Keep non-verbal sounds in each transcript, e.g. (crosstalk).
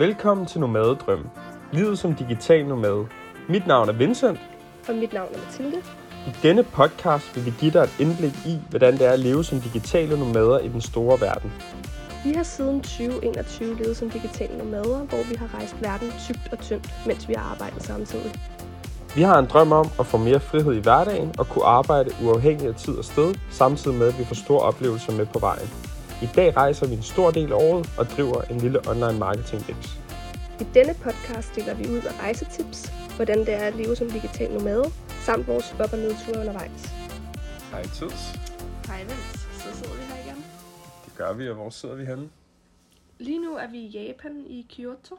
Velkommen til Nomadedrøm. Livet som digital nomade. Mit navn er Vincent. Og mit navn er Mathilde. I denne podcast vil vi give dig et indblik i, hvordan det er at leve som digitale nomader i den store verden. Vi har siden 2021 levet som digitale nomader, hvor vi har rejst verden tykt og tyndt, mens vi har arbejdet samtidig. Vi har en drøm om at få mere frihed i hverdagen og kunne arbejde uafhængigt af tid og sted, samtidig med at vi får store oplevelser med på vejen. I dag rejser vi en stor del af året og driver en lille online marketing mix. I denne podcast deler vi ud af rejsetips, hvordan det er at leve som digital nomade, samt vores op- og nedture undervejs. Hej Tids. Hej Vens, så sidder vi her igen. Det gør vi, og hvor sidder vi henne? Lige nu er vi i Japan i Kyoto.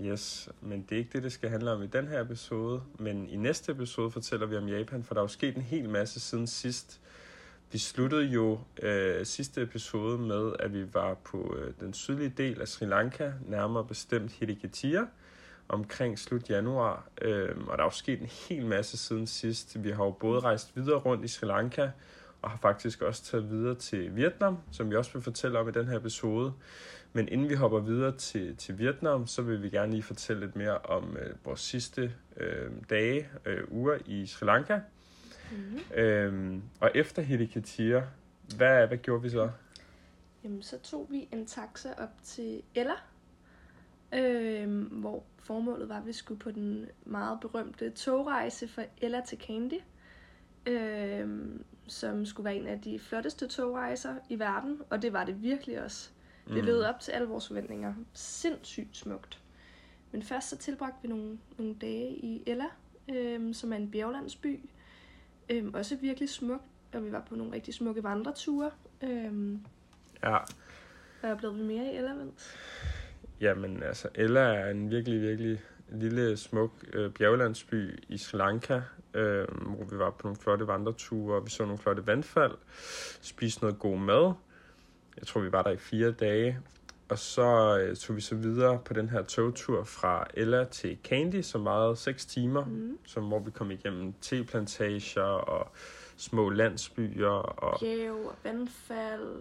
Yes, men det er ikke det, det skal handle om i den her episode. Men i næste episode fortæller vi om Japan, for der er jo sket en hel masse siden sidst. Vi sluttede jo øh, sidste episode med, at vi var på øh, den sydlige del af Sri Lanka, nærmere bestemt Hirikatia, omkring slut januar. Øh, og der er jo sket en hel masse siden sidst. Vi har jo både rejst videre rundt i Sri Lanka, og har faktisk også taget videre til Vietnam, som vi også vil fortælle om i den her episode. Men inden vi hopper videre til, til Vietnam, så vil vi gerne lige fortælle lidt mere om øh, vores sidste øh, dage, øh, uger i Sri Lanka. Mm-hmm. Øhm, og efter Hirikatia, hvad, hvad gjorde vi så? Jamen, så tog vi en taxa op til Ella, øh, hvor formålet var, at vi skulle på den meget berømte togrejse fra Ella til Candy, øh, som skulle være en af de flotteste togrejser i verden, og det var det virkelig også. Det Mm. levede op til alle vores forventninger. Sindssygt smukt. Men først så tilbragte vi nogle, nogle dage i Ella, øh, som er en bjerglandsby. Øh, også virkelig smukt, og vi var på nogle rigtig smukke vandreture. Øh, Ja, hvad blev vi mere i Ella, Vens? jamen altså, Ella er en virkelig, virkelig lille, smuk øh, bjerglandsby i Sri Lanka, øh, hvor vi var på nogle flotte vandreture, og vi så nogle flotte vandfald, spiste noget god mad. Jeg tror, vi var der i fire dage. Og så øh, tog vi så videre på den her togtur fra Ella til Candy, som varede 6 timer, Mm. som, hvor vi kom igennem teplantager og små landsbyer. Og, Bjerg og vandfald.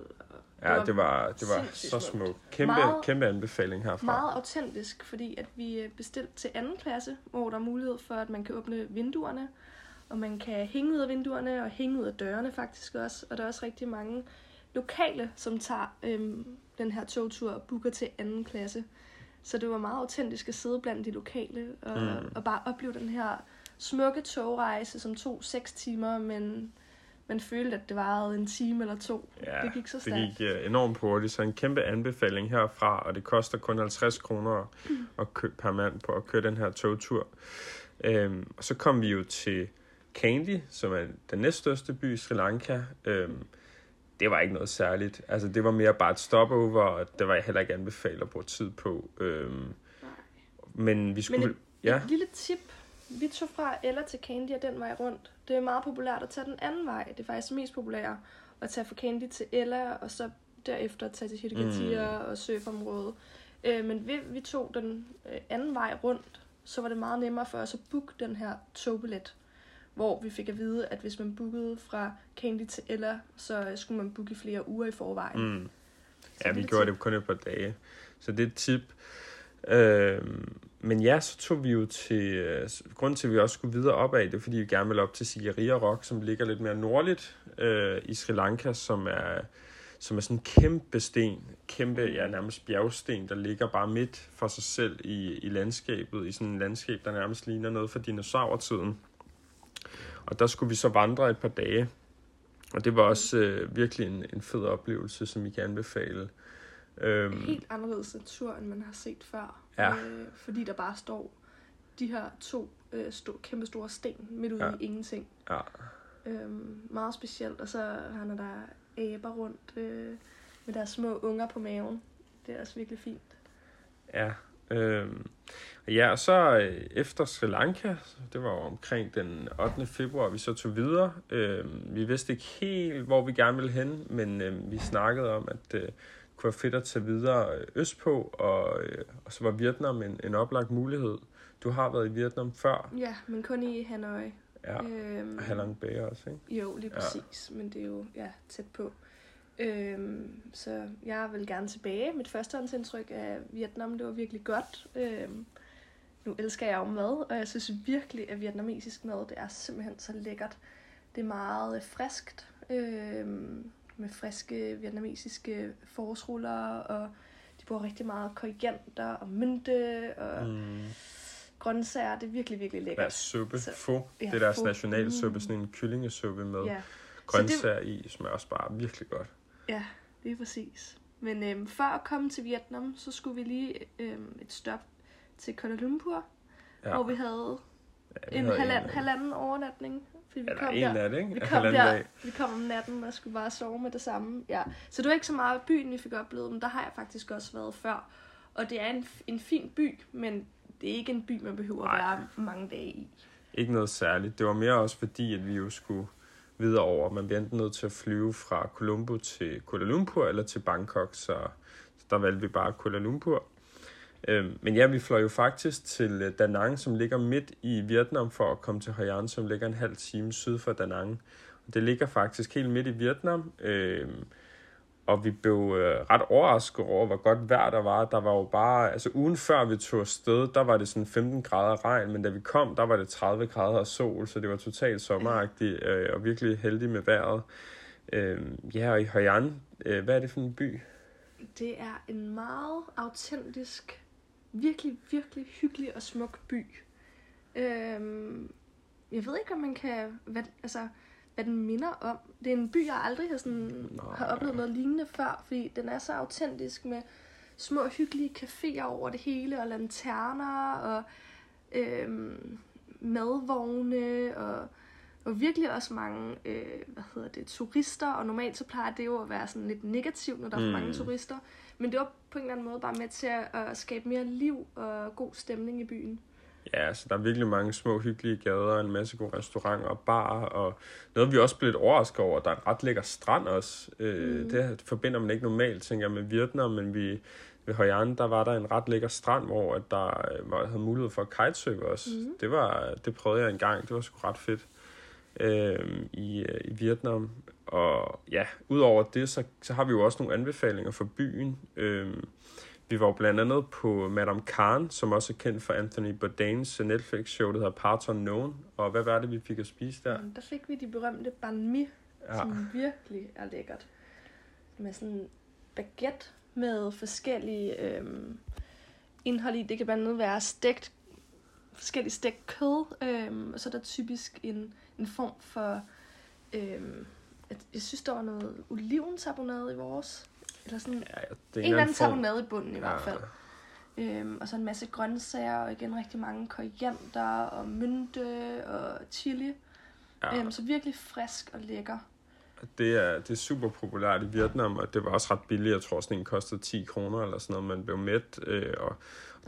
ja, det var, det var så smukt. Kæmpe, Meget- kæmpe anbefaling herfra. Meget autentisk, fordi at vi er bestilt til anden klasse, hvor der er mulighed for, at man kan åbne vinduerne, og man kan hænge ud af vinduerne og hænge ud af dørene faktisk også. Og der er også rigtig mange lokale, som tager øhm, den her togtur og booker til anden klasse. Så det var meget autentisk at sidde blandt de lokale og, Mm. mm. og bare opleve den her smukke togrejse, som tog seks timer, men man følte, at det varede en time eller to. Ja, det gik så det stærkt. gik uh, enormt hurtigt, så en kæmpe anbefaling herfra, og det koster kun 50 kroner at kø- per mand på at køre den her togtur. Øhm, og så kom vi jo til Kandy, som er den næststørste by i Sri Lanka. Øhm, det var ikke noget særligt. Altså, det var mere bare et stopover, og det var jeg heller ikke anbefalet at bruge tid på. Øhm, men vi skulle... et- ja, Et lille tip. Vi tog fra Ella til Candy og den vej rundt. Det er meget populært at tage den anden vej. Det er faktisk mest populære at tage fra Candy til Ella, og så derefter tage til Hirikatia mm. og surfområdet. Øh, men vi, vi tog den øh, anden vej rundt, så var det meget nemmere for os at booke den her togbillet. Hvor vi fik at vide, at hvis man bookede fra Candy til Ella, så øh, skulle man booke flere uger i forvejen. mm, Ja, vi gjorde tip. det kun et par dage. Så det er et tip. Øhm, men ja, så tog vi jo til... Øh, grunden til, at vi også skulle videre opad, det er, fordi vi gerne ville op til Sigiriya Rock, som ligger lidt mere nordligt øh, i Sri Lanka, som er, som er sådan en kæmpe sten. Kæmpe, ja, nærmest bjergsten, der ligger bare midt for sig selv i, i landskabet. I sådan en landskab, der nærmest ligner noget fra dinosaurtiden. Og der skulle vi så vandre et par dage. Og det var også øh, virkelig en, en fed oplevelse, som vi kan anbefale. Øhm, helt anderledes natur, end man har set før. Ja. Øh, fordi der bare står de her to øh, sto- kæmpe store sten midt ude Ja. i ingenting. ja, Øhm, meget specielt. Og så har der aber rundt øh, med deres små unger på maven. Det er også virkelig fint. ja. Øhm, ja, og så øh, efter Sri Lanka, det var jo omkring den 8. februar, vi så tog videre. Øhm, vi vidste ikke helt, hvor vi gerne ville hen, men øh, vi snakkede om, at øh, det kunne være fedt at tage videre øh, østpå, og, øh, og så var Vietnam en, en oplagt mulighed. Du har været i Vietnam før, Ja, men kun i Hanoi. ja, Øhm, og Halong Bay også, ikke? Jo, lige præcis. Ja. Men det er jo ja, tæt på. Øhm, så jeg vil gerne tilbage. Mit førstehåndsindtryk af Vietnam, det var virkelig godt. Øhm, nu elsker jeg jo mad, og jeg synes virkelig, at vietnamesisk mad, det er simpelthen så lækkert. Det er meget øh, friskt, øhm, med friske vietnamesiske forårsruller, og de bruger rigtig meget koriander og mynte og mm. grøntsager. Det er virkelig, virkelig lækkert. Er suppe? Så- Få. ja, det er deres nationalsuppe, Mm. sådan en kyllingesuppe med Ja, grøntsager i, smager også bare virkelig godt. ja, lige præcis. Men øhm, før at komme til Vietnam, så skulle vi lige øhm, et stop til Kuala Lumpur, ja. Hvor vi havde Ja, vi en havde halvand, af- halvanden overnatning. Fordi vi Eller kom en der, det, ikke? vi kom, halvanden der, dag. vi kom om natten og skulle bare sove med det samme. Ja. Så det var ikke så meget byen, vi fik oplevet, men der har jeg faktisk også været før. Og det er en, en fin by, men det er ikke en by, man behøver at Nej. være mange dage i. Ikke noget særligt. Det var mere også fordi, at vi jo skulle videre over. Man bliver enten nødt til at flyve fra Colombo til Kuala Lumpur eller til Bangkok, så, så der valgte vi bare Kuala Lumpur. Øhm, men ja, vi fløj jo faktisk til Danang, Da Nang, som ligger midt i Vietnam, for at komme til Hoi An, som ligger en halv time syd for Da Nang. Det ligger faktisk helt midt i Vietnam, øhm, og vi blev øh, ret overrasket over, hvor godt vejr der var. Der var jo bare, altså ugen før vi tog afsted, der var det sådan 15 grader regn, men da vi kom, der var det 30 grader og sol, så det var totalt sommeragtigt øh, og virkelig heldig med vejret. Øh, ja, og i Hoi An, øh, hvad er det for en by? Det er en meget autentisk, virkelig, virkelig hyggelig og smuk by. Øhm, jeg ved ikke, om man kan... Hvad, altså, hvad den minder om. Det er en by, jeg aldrig har, sådan, Nej. har oplevet noget lignende før, fordi den er så autentisk med små hyggelige caféer over det hele, og lanterner, og øhm, madvogne, og, og virkelig også mange øh, hvad hedder det, turister, og normalt så plejer det jo at være sådan lidt negativt, når der er for Mm. mange turister, men det var på en eller anden måde bare med til at, at skabe mere liv og god stemning i byen. Ja, altså der er virkelig mange små hyggelige gader, en masse gode restauranter og barer, og noget vi også blev lidt overrasket over, der er en ret lækker strand også. Øh, Mhm. Det forbinder man ikke normalt, tænker jeg, med Vietnam, men vi, ved Hoi An, der var der en ret lækker strand, hvor, at der, jeg havde mulighed for at kitesurfe også. Mhm. Det, var, det prøvede jeg en gang, det var sgu ret fedt øh, i, øh, i Vietnam. Og ja, udover det, så, så har vi jo også nogle anbefalinger for byen. Øh, vi var jo blandt andet på Madame Khan, som også er kendt for Anthony Bourdains Netflix-show, der hedder Parts Unknown. Og hvad var det, vi fik at spise der? Der fik vi de berømte banh mi, ja. Som virkelig er lækkert. Med sådan baguette med forskellige øhm, indhold i. Det kan blandt andet være stegt, forskellige stegt kød, øhm, og så er der typisk en, en form for, øhm, at, jeg synes, der var noget olivensarbonade i vores. Eller sådan ja det er en eller anden form- karbonade i bunden i hvert Ja. fald. Øhm, og så en masse grøntsager, og igen rigtig mange koriander, og mynte, og chili. Ja, Øhm, så virkelig frisk og lækker. Det er, det er super populært i Vietnam, og det var også ret billigt. Jeg tror, sådan en kostede 10 kroner eller sådan noget, man blev mæt. Øh, og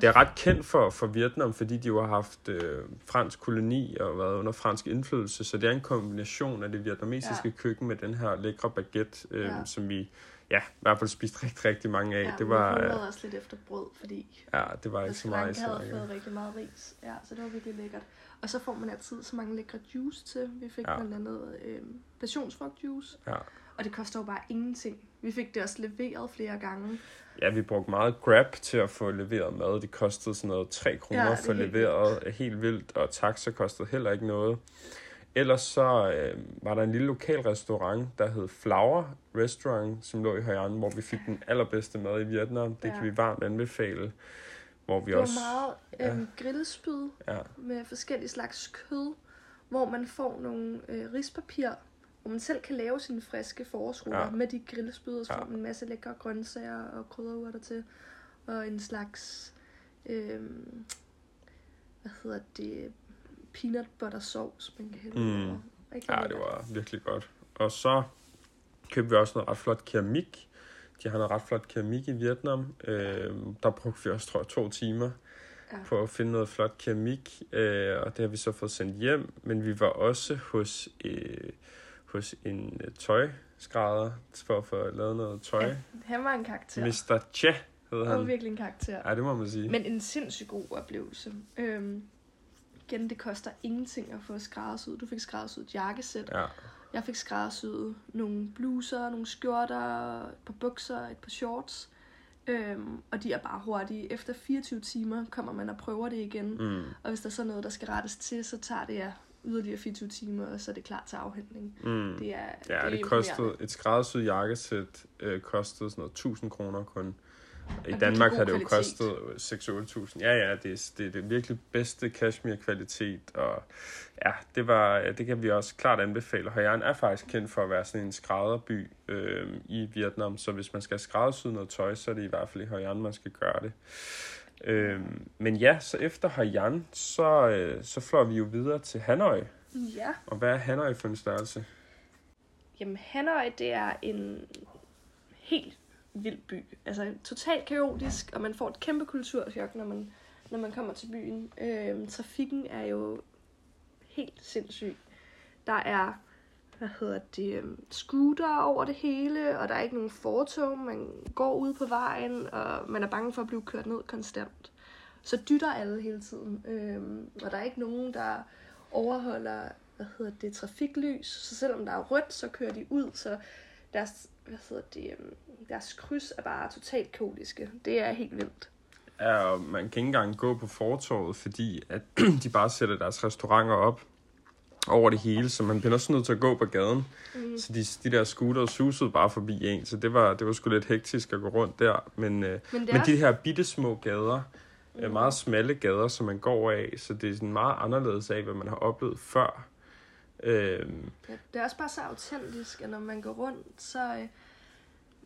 det er ret kendt for, for Vietnam, fordi de jo har haft øh, fransk koloni og været under fransk indflydelse, så det er en kombination af det vietnamesiske Ja. køkken med den her lækre baguette, øh, Ja. som vi ja, i hvert fald spiste rigtig, rigtig mange af. Ja, det var, øh, også lidt efter brød, fordi ja, det var ikke så meget Frank havde fået rigtig meget ris. Ja, så det var virkelig lækkert. Og så får man altid så mange lækre juice til. Vi fik Ja. blandt andet øh, passionsfrugtjuice. Ja. Og det koster jo bare ingenting. Vi fik det også leveret flere gange. Ja, vi brugte meget Grab til at få leveret mad. Det kostede sådan noget 3 kroner Ja, for leveret. Helt vildt. Og taxa kostede heller ikke noget. Ellers så øh, var der en lille lokal restaurant, der hed Flower Restaurant, som lå i Hoi An, hvor vi fik den allerbedste mad i Vietnam. Det Ja. kan vi varmt anbefale. Hvor vi Det var også... meget øhm, grillspyd Ja, med forskellige slags kød, hvor man får nogle øh, rispapir, hvor man selv kan lave sine friske forårsruller Ja. ja. med de grillspyd, og så Ja. får man en masse lækre grøntsager og krydderurter til, og en slags, øh, hvad hedder det, peanut butter sauce, man kan hælde Mm. over. Ja, det var virkelig godt. Og så købte vi også noget ret flot keramik. De har noget ret flot keramik i Vietnam. Øh, der brugte vi også, tror jeg, to timer Ja. på at finde noget flot keramik, øh, og det har vi så fået sendt hjem. Men vi var også hos, øh, hos en øh, tøjskrædder for at få lavet noget tøj. Ja, han var en karakter. Mr. Che hed Han var han. virkelig en karakter. Ja, det må man sige. Men en sindssygt god oplevelse. Øhm, igen, det koster ingenting at få skræddersyet. Du fik skræddersyet et jakkesæt. Ja, Jeg fik skræddersyet nogle bluser, nogle skjorter, et par bukser, et par shorts. Øhm, og de er bare hurtige. Efter 24 timer kommer man og prøver det igen. Mm. Og hvis der så er noget, der skal rettes til, så tager det ja, yderligere 24 timer, og så er det klar til afhentning. Mm. Det er, Ja, det, er det kostede, et skræddersyet jakkesæt øh, kostede sådan noget 1000 kroner kun. I Danmark har det jo kvalitet. kostet 6-8.000. Ja, ja, det er, det er det virkelig bedste cashmere-kvalitet, og ja, det, var, ja, det kan vi også klart anbefale. Haiyan er faktisk kendt for at være sådan en skrædderby øh, i Vietnam, så hvis man skal skræddersy noget tøj, så er det i hvert fald i Haiyan, man skal gøre det. Øh, men ja, så efter Haiyan, så, øh, så flår vi jo videre til Hanoi. Ja. Og hvad er Hanoi for en størrelse? Jamen, Hanoi, det er en helt vild by. Altså, totalt kaotisk, og man får et kæmpe kulturchok, når man, når man kommer til byen. Øhm, trafikken er jo helt sindssyg. Der er, hvad hedder det, øhm, scooter over det hele, og der er ikke nogen fortog. Man går ud på vejen, og man er bange for at blive kørt ned konstant. Så dytter alle hele tiden. Øhm, og der er ikke nogen, der overholder hvad hedder det, trafiklys. Så selvom der er rødt, så kører de ud, så deres, hvad hedder det, øhm, deres kryds er bare totalt kaotiske. Det er helt vildt. Ja, og man kan ikke engang gå på fortorvet, fordi at (clears throat) de bare sætter deres restauranter op over det hele, så man bliver også nødt til at gå på gaden. Mm. Så de, de der scooter susede bare forbi en, så det var, det var sgu lidt hektisk at gå rundt der. Men, øh, Men er også, de her bitte små gader, mm. meget smalle gader, som man går af, så det er sådan meget anderledes af, hvad man har oplevet før. Øhm, ja, det er også bare så autentisk, at når man går rundt, så, øh,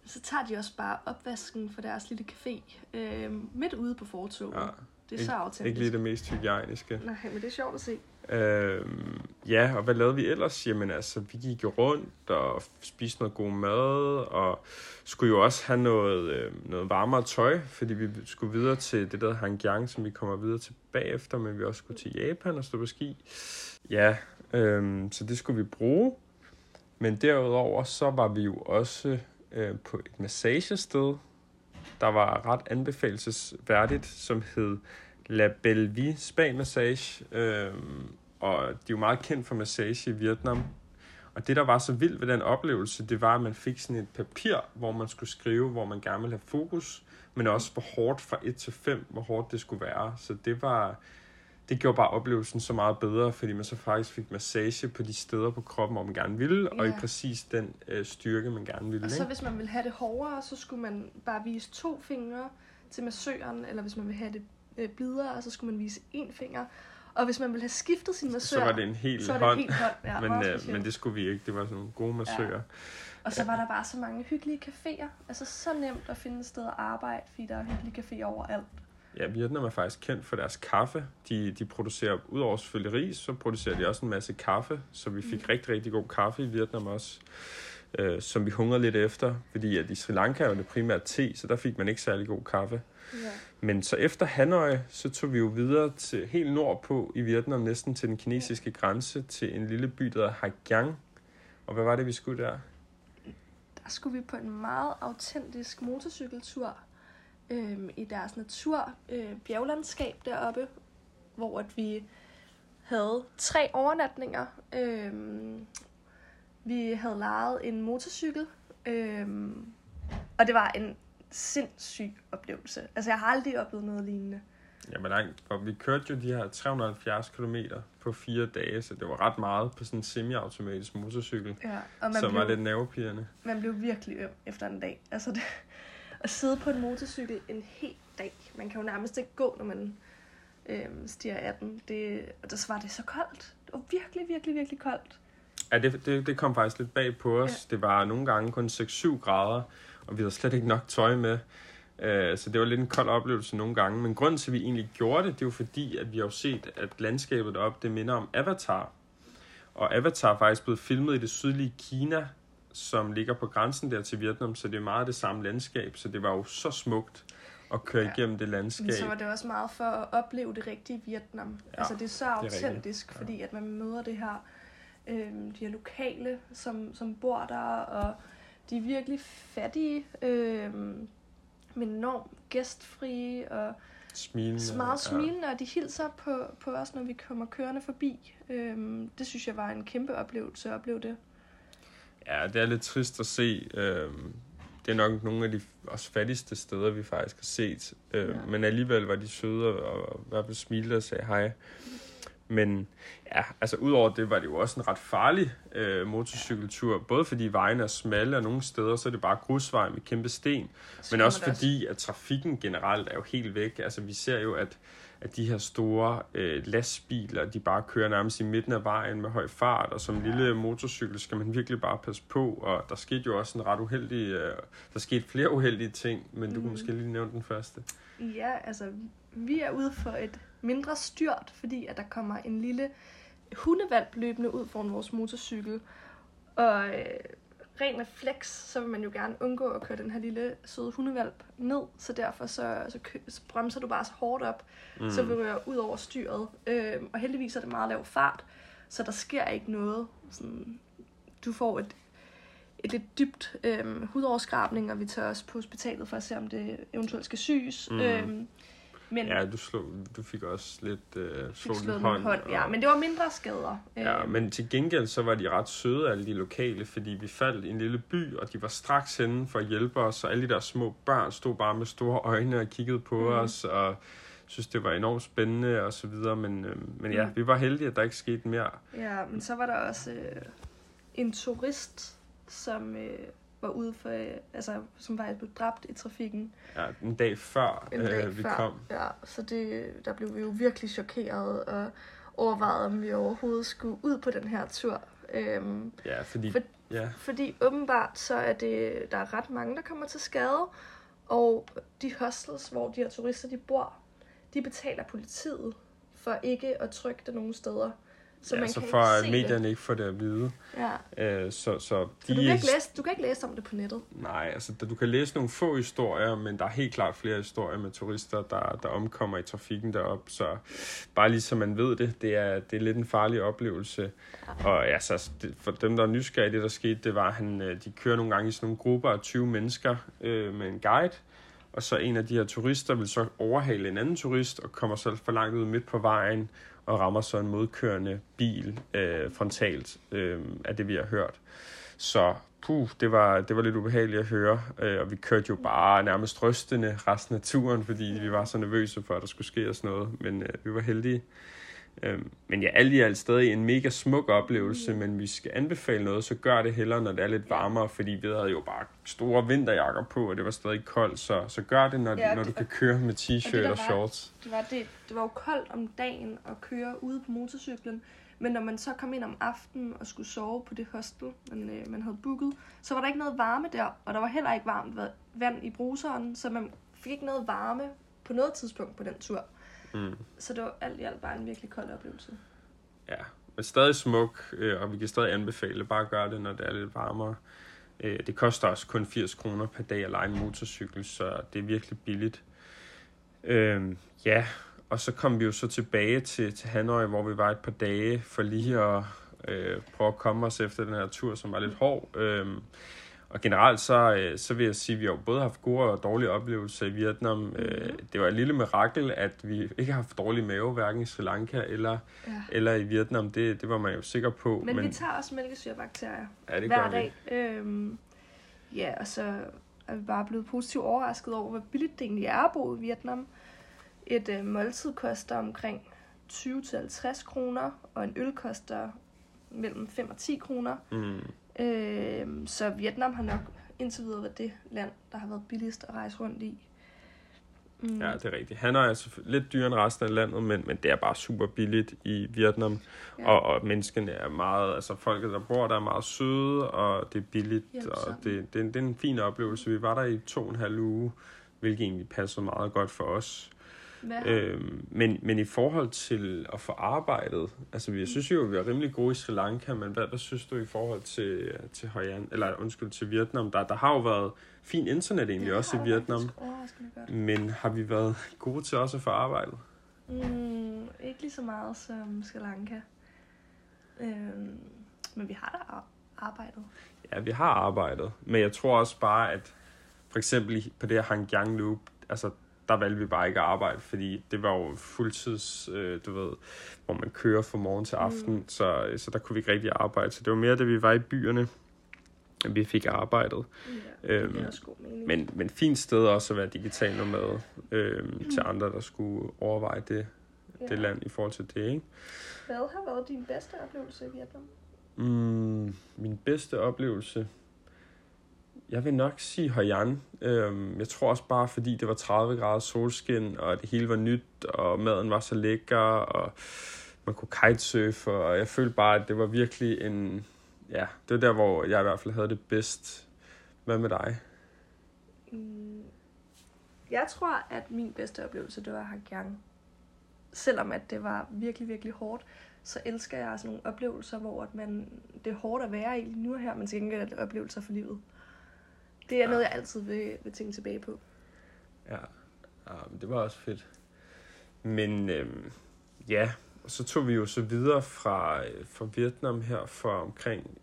så tager de også bare opvasken for deres lille café øh, midt ude på fortoget. ja, det er så autentisk. ikke lige det mest hygiejniske. Nej, men det er sjovt at se. Øhm, ja, og hvad lavede vi ellers? Jamen altså, vi gik jo rundt og spiste noget god mad, og skulle jo også have noget, øh, noget varmere tøj, fordi vi skulle videre til det der Hangjiang, som vi kommer videre til bagefter, men vi også skulle til Japan og stå på ski. Ja, øhm, så det skulle vi bruge. Men derudover, så var vi jo også øh, på et massagested, der var ret anbefalesværdigt, som hed La Belle Vie Spa Massage. Øhm, og de er jo meget kendt for massage i Vietnam. Og det, der var så vildt ved den oplevelse, det var, at man fik sådan et papir, hvor man skulle skrive, hvor man gerne ville have fokus, men også hvor hårdt fra 1 til 5, hvor hårdt det skulle være. Så det var, det gjorde bare oplevelsen så meget bedre, fordi man så faktisk fik massage på de steder på kroppen, hvor man gerne ville, og i Ja. præcis den øh, styrke, man gerne ville. Og så ikke? hvis man vil have det hårdere, så skulle man bare vise to fingre til massøren, eller hvis man vil have det øh, blidere, så skulle man vise én finger. Og hvis man vil have skiftet sin massør, Så var det en hel så hånd, en helt hånd. Ja, (laughs) men, øh, men det skulle vi ikke. Det var sådan nogle gode massører. Og så var der bare så mange hyggelige caféer. Altså så nemt at finde et sted at arbejde, fordi der er hyggelige caféer overalt. Ja, Vietnam er faktisk kendt for deres kaffe. De, de producerer, udover selvfølgelig ris, så producerer de også en masse kaffe, så vi fik Mm. rigtig, rigtig god kaffe i Vietnam også, øh, som vi hungrede lidt efter, fordi at i Sri Lanka er jo det primært te, så der fik man ikke særlig god kaffe. Ja. Men så efter Hanoi, så tog vi jo videre til helt nordpå i Vietnam, næsten til den kinesiske grænse, til en lille by, der hedder Haigang. Og hvad var det, vi skulle der? Der skulle vi på en meget autentisk motorcykeltur øhm, i deres natur øh, bjerglandskab deroppe, hvor at vi havde tre overnatninger. Øhm, vi havde lejet en motorcykel, øhm, og det var en sindssyg oplevelse. Altså, jeg har aldrig oplevet noget lignende. Jamen, nej, for vi kørte jo de her 370 km på fire dage, så det var ret meget på sådan en semi-automatisk motorcykel, Ja, og man som blev, var lidt nervepirrende. man blev virkelig øm efter en dag. Altså, det, at sidde på en motorcykel en hel dag. Man kan jo nærmest ikke gå, når man øhm, stiger af den. Det, og så var det så koldt. Det var virkelig, virkelig, virkelig koldt. Ja, det, det, det kom faktisk lidt bag på os. Ja. Det var nogle gange kun 6-7 grader, og vi havde slet ikke nok tøj med. Øh, Så det var lidt en kold oplevelse nogle gange. Men grunden til, at vi egentlig gjorde det, det er jo fordi, at vi har jo set, at landskabet deroppe, det minder om Avatar. Og Avatar er faktisk blevet filmet i det sydlige Kina, som ligger på grænsen der til Vietnam, så det er meget det samme landskab. Så det var jo så smukt at køre Ja. ja. igennem det landskab. Men så var det også meget for at opleve det rigtige Vietnam. Ja, altså det er så er rigtigt. autentisk, Ja. fordi at man møder det her, øhm, de her lokale, som, som bor der, og de er virkelig fattige, øhm, men enormt gæstfrie, og Smilende. meget smilende, og de hilser på, på os, når vi kommer kørende forbi. Øhm, det synes jeg var en kæmpe oplevelse at opleve det. Ja, det er lidt trist at se. Øh, det er nok nogle af de også fattigste steder, vi faktisk har set. Øh, Ja. Men alligevel var de søde og, og i hvert fald smilte og sagde hej. Men ja, altså udover det var det jo også en ret farlig øh, motorcykeltur. Både fordi vejene er smalle, og nogle steder så er det bare grusvej med kæmpe sten. Men også fordi, at trafikken generelt er jo helt væk. Altså vi ser jo, at, at de her store øh, lastbiler, de bare kører nærmest i midten af vejen med høj fart, og som Ja. lille motorcykel skal man virkelig bare passe på. Og der skete jo også en ret uheldig, øh, der skete flere uheldige ting, men du Mhm. kunne måske lige nævne den første. Ja, altså, vi er ude for et mindre styrt, fordi at der kommer en lille hundevalp løbende ud foran vores motorcykel. Og øh, ren refleks, så vil man jo gerne undgå at køre den her lille søde hundevalp ned, så derfor så, så, kø- så bremser du bare så hårdt op, mm. så vi rører ud over styret. Øh, og heldigvis er det meget lav fart, så der sker ikke noget. Sådan, du får et, et lidt dybt øh, hudoverskrabning, og vi tager også på hospitalet for at se, om det eventuelt skal syes. Mm. Øh, men Ja, du, slog, du fik også lidt øh, fik slået hånd. hånd. Ja, og- men det var mindre skader. Ja, Øh, men til gengæld så var de ret søde, alle de lokale, fordi vi faldt i en lille by, og de var straks henne for at hjælpe os, og alle de der små børn stod bare med store øjne og kiggede på mm. os, og synes det var enormt spændende og så videre, men, øh, men ja, Mhm. vi var heldige, at der ikke skete mere. Ja, men så var der også øh, en turist, som øh, var ude for, øh, altså, som faktisk blev dræbt i trafikken Ja, en dag før en dag øh, vi før. kom. Ja, så det, der blev vi jo virkelig chokeret og overvejet, om vi overhovedet skulle ud på den her tur. Øhm, Ja, fordi... For- Ja, fordi åbenbart så er det, der er ret mange, der kommer til skade, og de hostels, hvor de her turister de bor, de betaler politiet for ikke at trykke det nogen steder. Så ja man så kan for ikke at medierne ikke får det at vide. det. Ja. Øh, så, så Så de du kan, ikke læse, du kan ikke læse om det på nettet. Nej, altså du kan læse nogle få historier, men der er helt klart flere historier med turister, der, der omkommer i trafikken derop. Så bare lige så man ved det, det er, det er lidt en farlig oplevelse. Og altså, det, for dem, der er nysgerrige, det der skete, det var, at han, øh, de kører nogle gange i sådan nogle grupper af 20 mennesker øh, med en guide. Og så en af de her turister vil så overhale en anden turist og kommer så for langt ud midt på vejen og rammer så en modkørende bil øh, frontalt øh, af det, vi har hørt. Så puh, det var, det var lidt ubehageligt at høre, øh, og vi kørte jo bare nærmest rystende resten af turen, fordi vi var så nervøse for, at der skulle ske os noget, men øh, vi var heldige. Øh, men ja, alt i alt stadig en mega smuk oplevelse, men vi skal anbefale noget, så gør det hellere, når det er lidt varmere, fordi vi havde jo bare store vinterjakker på, og det var stadig koldt, så, så gør det, når, Ja, når det- du kan køre med og det, t-shirt og var- shorts. Det var, det, det var jo koldt om dagen at køre ude på motorcyklen, men når man så kom ind om aftenen og skulle sove på det hostel, man, øh, man havde booket, så var der ikke noget varme der, og der var heller ikke varmt va- vand i bruseren, så man fik ikke noget varme på noget tidspunkt på den tur. Mm. Så det var alt i alt bare en virkelig kold oplevelse. Ja, men stadig smuk, øh, og vi kan stadig anbefale, bare gør det, når det er lidt varmere. Øh, det koster også kun 80 kroner per dag at lege en motorcykel, så det er virkelig billigt. Øh, ja, og så kom vi jo så tilbage til, til Hanoi, hvor vi var et par dage for lige at øh, prøve at komme os efter den her tur, som var lidt hård. Øh, og generelt så, øh, så vil jeg sige, at vi har både haft gode og dårlige oplevelser i Vietnam. Øh, det var et lille mirakel, at vi ikke har haft dårlig mave, hverken i Sri Lanka eller Ja. eller i Vietnam, det, det var man jo sikker på. Men, men vi tager også mælkesyrebakterier ja, det hver gør dag. Øhm, ja, og så er vi bare blevet positivt overrasket over, hvor billigt det egentlig er at bo i Vietnam. Et øh, måltid koster omkring 20-50 kroner, og en øl koster mellem 5 og 10 kroner. vi. Mm. Øhm, så Vietnam har nok indtil videre været det land, der har været billigst at rejse rundt i. Mm. Ja, det er rigtigt. Han er altså lidt dyrere end resten af landet, men, men det er bare super billigt i Vietnam. Ja. Og, og menneskene er meget, altså folket, der bor der, er meget søde, og det er billigt, og Hjælpsomme. det, det, er en- det er en fin oplevelse. Vi var der i to og en halv uge, hvilket egentlig passede meget godt for os. Øhm, men, men i forhold til at få arbejdet, altså jeg synes jo, at vi er rimelig gode i Sri Lanka, men hvad, hvad synes du i forhold til, til Hoi An, eller undskyld, til Vietnam? Der, der har jo været fin internet egentlig Ja, også det i Vietnam, godt. men har vi været gode til også at få arbejdet? Mm, ikke lige så meget som Sri Lanka. Øhm, men vi har da ar- arbejdet. Ja, vi har arbejdet, men jeg tror også bare, at for eksempel på det her Hangjiang Loop, altså der valgte vi bare ikke at arbejde, fordi det var jo fuldtids, øh, du ved, hvor man kører fra morgen til aften, mm. så, så der kunne vi ikke rigtig arbejde. Så det var mere, da vi var i byerne, vi fik arbejdet. Ja, det Øhm, giver også god mening. Men, men fint sted også at være digital nomade øhm, til andre, der skulle overveje det, ja. det land i forhold til det, ikke? Hvad har været din bedste oplevelse i Vietnam? Mm, min bedste oplevelse? Jeg vil nok sige Hoi An. Øhm, jeg tror også bare, fordi det var 30 grader solskin, og det hele var nyt, og maden var så lækker, og man kunne kitesurfe, og jeg følte bare, at det var virkelig en... Ja, det var der, hvor jeg i hvert fald havde det bedst. Hvad med dig? Mm, jeg tror, at min bedste oplevelse, det var Hangyang. Selvom at det var virkelig, virkelig hårdt, så elsker jeg sådan nogle oplevelser, hvor at man, det er hårdt at være i nu og her, men til gengæld er det oplevelser for livet. Det er noget, jeg altid vil, vil tænke tilbage på. Ja, men det var også fedt. Men øhm, ja, så tog vi jo så videre fra, øh, fra Vietnam her for omkring,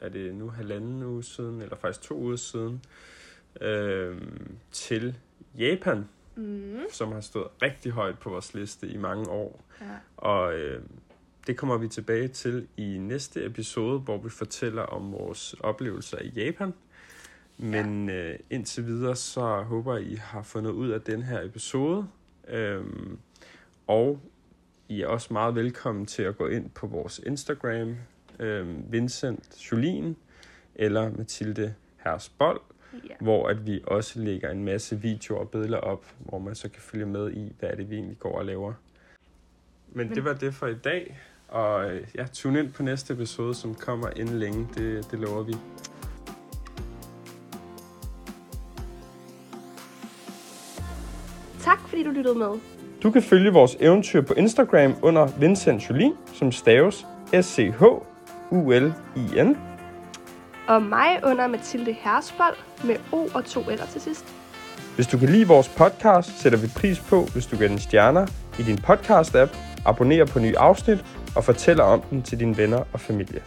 er det nu halvanden uge siden, eller faktisk to uger siden, øhm, til Japan, Mm. som har stået rigtig højt på vores liste i mange år. Ja. Og øh, det kommer vi tilbage til i næste episode, hvor vi fortæller om vores oplevelser i Japan. Men ja. øh, indtil videre, så håber jeg, I har fundet ud af den her episode. Øhm, og I er også meget velkommen til at gå ind på vores Instagram, øhm, Vincent Jolien eller Mathilde Hersbold, ja. hvor at vi også lægger en masse videoer og billeder op, hvor man så kan følge med i, hvad er det vi egentlig går og laver. Men, Men- det var det for i dag, og øh, ja, tune ind på næste episode, som kommer inden længe, det, det lover vi. Fordi du lyttede med. Du kan følge vores eventyr på Instagram under Vincent Jolin, som staves S-C-H-U-L-I-N. Og mig under Mathilde Hersbold med O og to eller til sidst. Hvis du kan lide vores podcast, sætter vi pris på, hvis du giver den stjerner i din podcast-app, abonnerer på nye afsnit og fortæller om den til dine venner og familie.